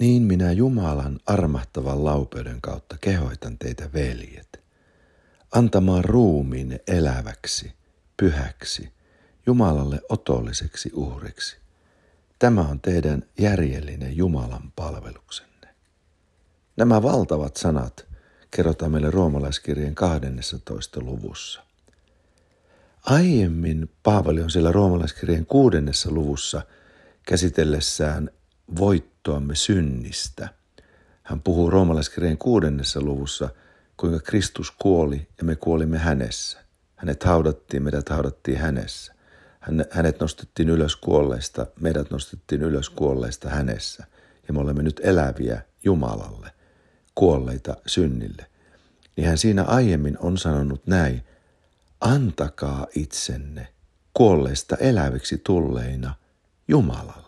Niin minä Jumalan armahtavan laupeuden kautta kehoitan teitä veljet, antamaan ruumiin eläväksi, pyhäksi, Jumalalle otolliseksi uhriksi. Tämä on teidän järjellinen Jumalan palveluksenne. Nämä valtavat sanat kerrotaan meille roomalaiskirjeen 12. luvussa. Aiemmin Paavali on siellä roomalaiskirjeen kuudennessa luvussa käsitellessään voittoamme synnistä. Hän puhuu roomalaiskirjeen kuudennessa luvussa, kuinka Kristus kuoli ja me kuolimme hänessä. Hänet haudattiin, meidät haudattiin hänessä. Hänet nostettiin ylös kuolleista, meidät nostettiin ylös kuolleista hänessä. Ja me olemme nyt eläviä Jumalalle, kuolleita synnille. Niin hän siinä aiemmin on sanonut näin, antakaa itsenne kuolleista eläviksi tulleina Jumalalle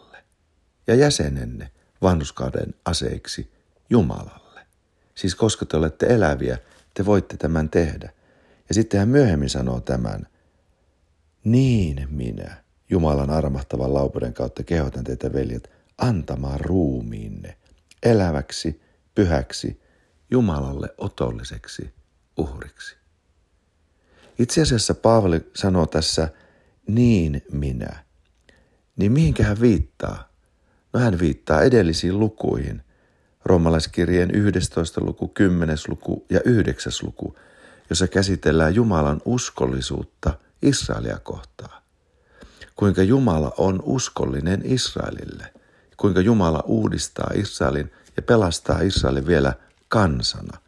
ja jäsenenne vanhuskauden aseiksi Jumalalle. Siis koska te olette eläviä, te voitte tämän tehdä. Ja sitten hän myöhemmin sanoo tämän, niin minä, Jumalan armahtavan laupeuden kautta kehotan teitä veljet, antamaan ruumiinne eläväksi, pyhäksi, Jumalalle otolliseksi uhriksi. Itse asiassa Paavali sanoo tässä niin minä. Niin mihinkä hän viittaa? No hän viittaa edellisiin lukuihin. Roomalaiskirjeen 11. luku, 10. luku ja 9. luku, jossa käsitellään Jumalan uskollisuutta Israelia kohtaan. Kuinka Jumala on uskollinen Israelille. Kuinka Jumala uudistaa Israelin ja pelastaa Israelin vielä kansana.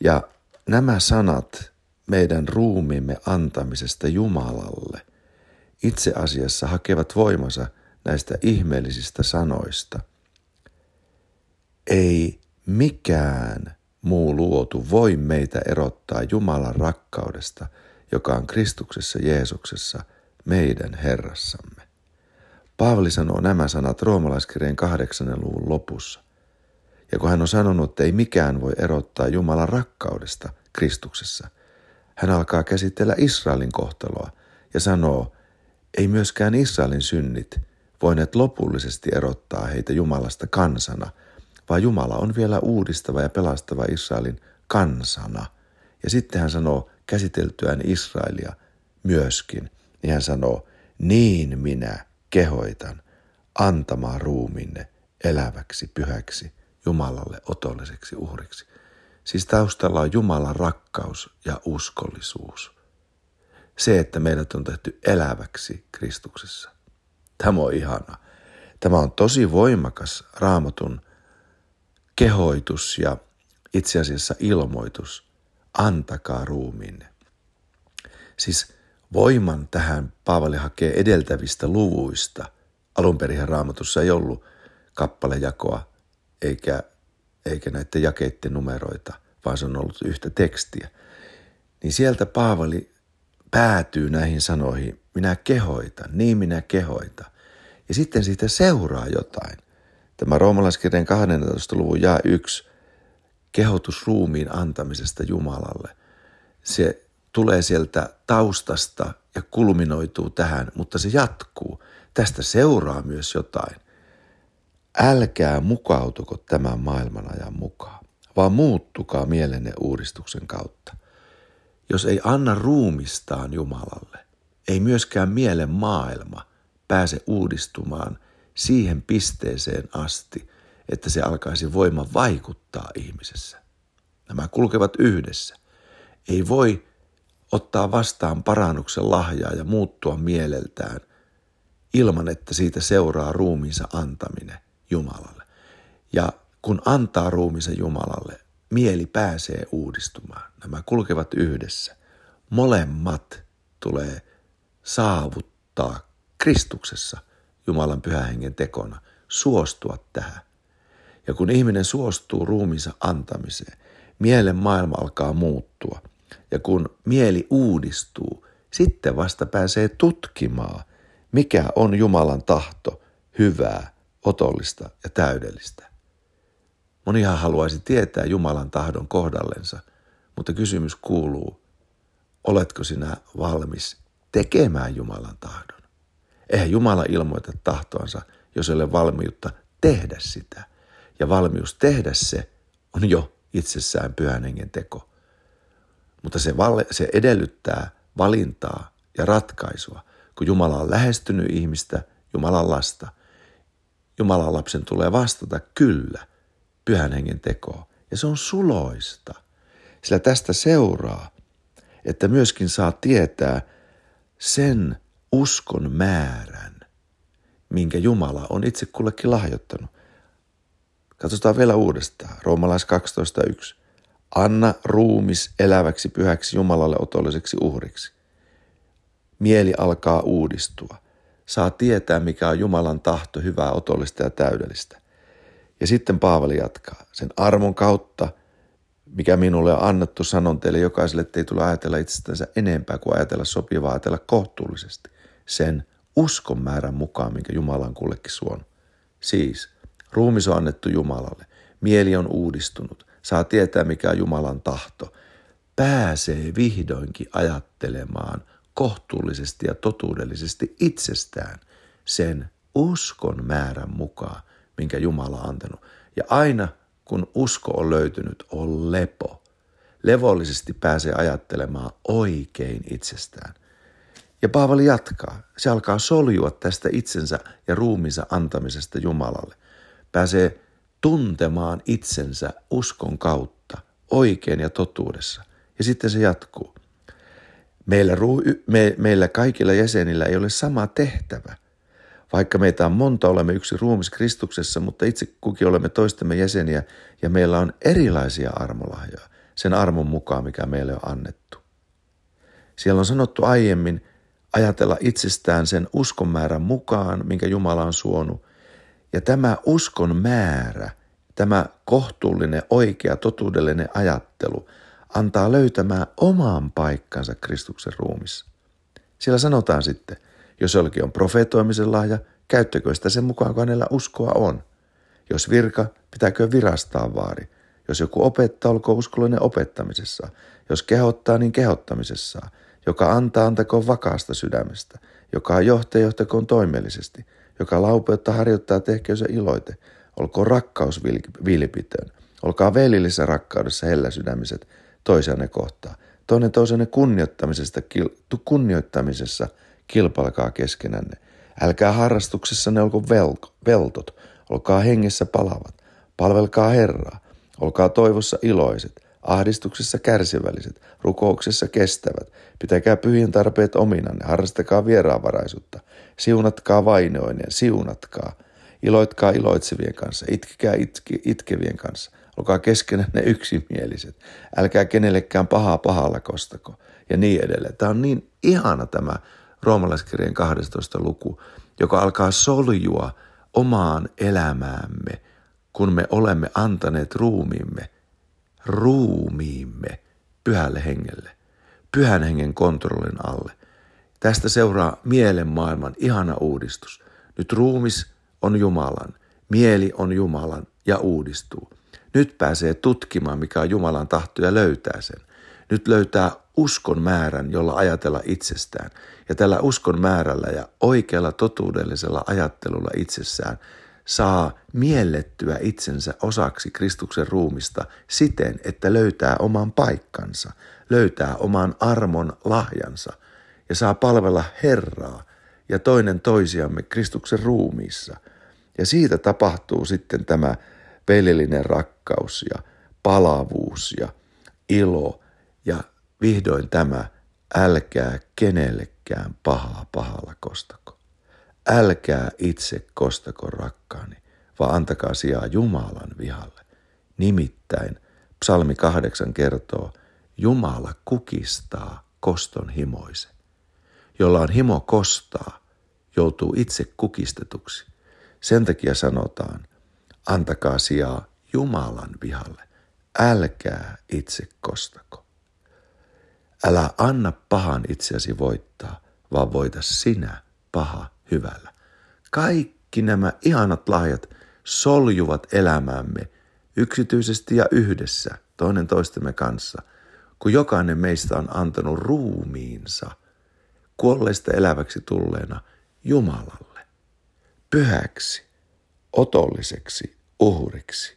Ja nämä sanat meidän ruumiimme antamisesta Jumalalle itse asiassa hakevat voimansa näistä ihmeellisistä sanoista. Ei mikään muu luotu voi meitä erottaa Jumalan rakkaudesta, joka on Kristuksessa Jeesuksessa, meidän Herrassamme. Paavali sanoo nämä sanat roomalaiskirjeen kahdeksannen luvun lopussa. Ja kun hän on sanonut, että ei mikään voi erottaa Jumalan rakkaudesta Kristuksessa, hän alkaa käsitellä Israelin kohtaloa ja sanoo, ei myöskään Israelin synnit voineet lopullisesti erottaa heitä Jumalasta kansana, vaan Jumala on vielä uudistava ja pelastava Israelin kansana. Ja sitten hän sanoo käsiteltyään Israelia myöskin, niin hän sanoo, niin minä kehoitan antamaan ruuminne eläväksi, pyhäksi, Jumalalle otolliseksi uhriksi. Siis taustalla on Jumalan rakkaus ja uskollisuus. Se, että meidät on tehty eläväksi Kristuksessa. Tämä on ihana. Tämä on tosi voimakas raamatun kehoitus ja itse asiassa ilmoitus. Antakaa ruumiinne. Siis voiman tähän Paavali hakee edeltävistä luvuista. Alun perin raamatussa ei ollut kappalejakoa eikä eikä näiden jakeiden numeroita, vaan se on ollut yhtä tekstiä. Niin sieltä Paavali päätyy näihin sanoihin, minä kehoitan, niin minä kehoitan. Ja sitten siitä seuraa jotain. Tämä roomalaiskirjan 12. luvun jaa yksi kehotus ruumiin antamisesta Jumalalle. Se tulee sieltä taustasta ja kulminoituu tähän, mutta se jatkuu. Tästä seuraa myös jotain. Älkää mukautuko tämän maailman ajan mukaan, vaan muuttukaa mielenne uudistuksen kautta. Jos ei anna ruumistaan Jumalalle, ei myöskään mielen maailma pääse uudistumaan siihen pisteeseen asti, että se alkaisi voima vaikuttaa ihmisessä. Nämä kulkevat yhdessä. Ei voi ottaa vastaan parannuksen lahjaa ja muuttua mieleltään ilman, että siitä seuraa ruumiinsa antaminen. Jumalalle. Ja kun antaa ruumisen Jumalalle, mieli pääsee uudistumaan. Nämä kulkevat yhdessä. Molemmat tulee saavuttaa Kristuksessa Jumalan pyhähengen tekona, suostua tähän. Ja kun ihminen suostuu ruumiinsa antamiseen, mielen maailma alkaa muuttua. Ja kun mieli uudistuu, sitten vasta pääsee tutkimaan, mikä on Jumalan tahto, hyvää otollista ja täydellistä. Monihan haluaisi tietää Jumalan tahdon kohdallensa, mutta kysymys kuuluu, oletko sinä valmis tekemään Jumalan tahdon? Eihän Jumala ilmoita tahtoansa, jos ei ole valmiutta tehdä sitä. ja valmius tehdä se on jo itsessään pyhän hengen teko. Mutta se, val- se edellyttää valintaa ja ratkaisua, kun Jumala on lähestynyt ihmistä, Jumalan lasta. Jumalan lapsen tulee vastata kyllä pyhän hengen tekoon. Ja se on suloista, sillä tästä seuraa, että myöskin saa tietää sen uskon määrän, minkä Jumala on itse kullekin lahjoittanut. Katsotaan vielä uudestaan. Roomalais 12.1. Anna ruumis eläväksi pyhäksi Jumalalle otolliseksi uhriksi. Mieli alkaa uudistua. Saa tietää, mikä on Jumalan tahto, hyvää, otollista ja täydellistä. Ja sitten Paavali jatkaa. Sen armon kautta, mikä minulle on annettu, sanon teille jokaiselle, että ei tule ajatella itsestänsä enempää kuin ajatella sopivaa, ajatella kohtuullisesti. Sen uskon määrän mukaan, minkä Jumala on kullekin suonut. Siis, ruumis on annettu Jumalalle. Mieli on uudistunut. Saa tietää, mikä on Jumalan tahto. Pääsee vihdoinkin ajattelemaan kohtuullisesti ja totuudellisesti itsestään sen uskon määrän mukaan, minkä Jumala on antanut. Ja aina kun usko on löytynyt, on lepo. Levollisesti pääsee ajattelemaan oikein itsestään. Ja Paavali jatkaa. Se alkaa soljua tästä itsensä ja ruumiinsa antamisesta Jumalalle. Pääsee tuntemaan itsensä uskon kautta, oikein ja totuudessa. Ja sitten se jatkuu. Meillä, me, meillä kaikilla jäsenillä ei ole sama tehtävä – vaikka meitä on monta, olemme yksi ruumis Kristuksessa, mutta itse kukin olemme toistemme jäseniä ja meillä on erilaisia armolahjoja sen armon mukaan, mikä meille on annettu. Siellä on sanottu aiemmin ajatella itsestään sen uskon määrän mukaan, minkä Jumala on suonut. Ja tämä uskon määrä, tämä kohtuullinen, oikea, totuudellinen ajattelu antaa löytämään oman paikkansa Kristuksen ruumissa. Siellä sanotaan sitten, jos jollekin on profetoimisen lahja, käyttäkö sitä sen mukaan, kun hänellä uskoa on. Jos virka, pitääkö virastaa vaari. Jos joku opettaa, olkoon uskollinen opettamisessa. Jos kehottaa, niin kehottamisessa. Joka antaa, antakoon vakaasta sydämestä. Joka johtaa, johtakoon toimellisesti. Joka laupeutta harjoittaa, tehköön se iloite. Olkoon rakkaus vilpitön. Olkaa velillisessä rakkaudessa hellä sydämiset toisenne kohtaa. Toinen toisenne kunnioittamisesta, kunnioittamisessa – kilpailkaa keskenänne. Älkää harrastuksessanne olko velko, veltot, olkaa hengessä palavat. Palvelkaa Herraa, olkaa toivossa iloiset, ahdistuksessa kärsivälliset, rukouksessa kestävät. Pitäkää pyhien tarpeet ominanne, harrastakaa vieraanvaraisuutta, siunatkaa vainoinen, siunatkaa. Iloitkaa iloitsevien kanssa, itkekää itke, itkevien kanssa. Olkaa keskenänne yksimieliset. Älkää kenellekään pahaa pahalla kostako. Ja niin edelleen. Tämä on niin ihana tämä roomalaiskirjeen 12. luku, joka alkaa soljua omaan elämäämme, kun me olemme antaneet ruumiimme, ruumiimme pyhälle hengelle, pyhän hengen kontrollin alle. Tästä seuraa mielen maailman ihana uudistus. Nyt ruumis on Jumalan, mieli on Jumalan ja uudistuu. Nyt pääsee tutkimaan, mikä on Jumalan tahto ja löytää sen. Nyt löytää uskon määrän, jolla ajatella itsestään. Ja tällä uskon määrällä ja oikealla totuudellisella ajattelulla itsessään saa miellettyä itsensä osaksi Kristuksen ruumista siten, että löytää oman paikkansa, löytää oman armon lahjansa ja saa palvella Herraa ja toinen toisiamme Kristuksen ruumiissa. Ja siitä tapahtuu sitten tämä velillinen rakkaus ja palavuus ja ilo ja vihdoin tämä, älkää kenellekään pahaa pahalla kostako. Älkää itse kostako rakkaani, vaan antakaa sijaa Jumalan vihalle. Nimittäin psalmi kahdeksan kertoo, Jumala kukistaa koston himoisen. Jolla on himo kostaa, joutuu itse kukistetuksi. Sen takia sanotaan, antakaa sijaa Jumalan vihalle. Älkää itse kostako. Älä anna pahan itseäsi voittaa, vaan voita sinä paha hyvällä. Kaikki nämä ihanat lahjat soljuvat elämäämme yksityisesti ja yhdessä toinen toistemme kanssa, kun jokainen meistä on antanut ruumiinsa kuolleista eläväksi tulleena Jumalalle, pyhäksi, otolliseksi, uhriksi.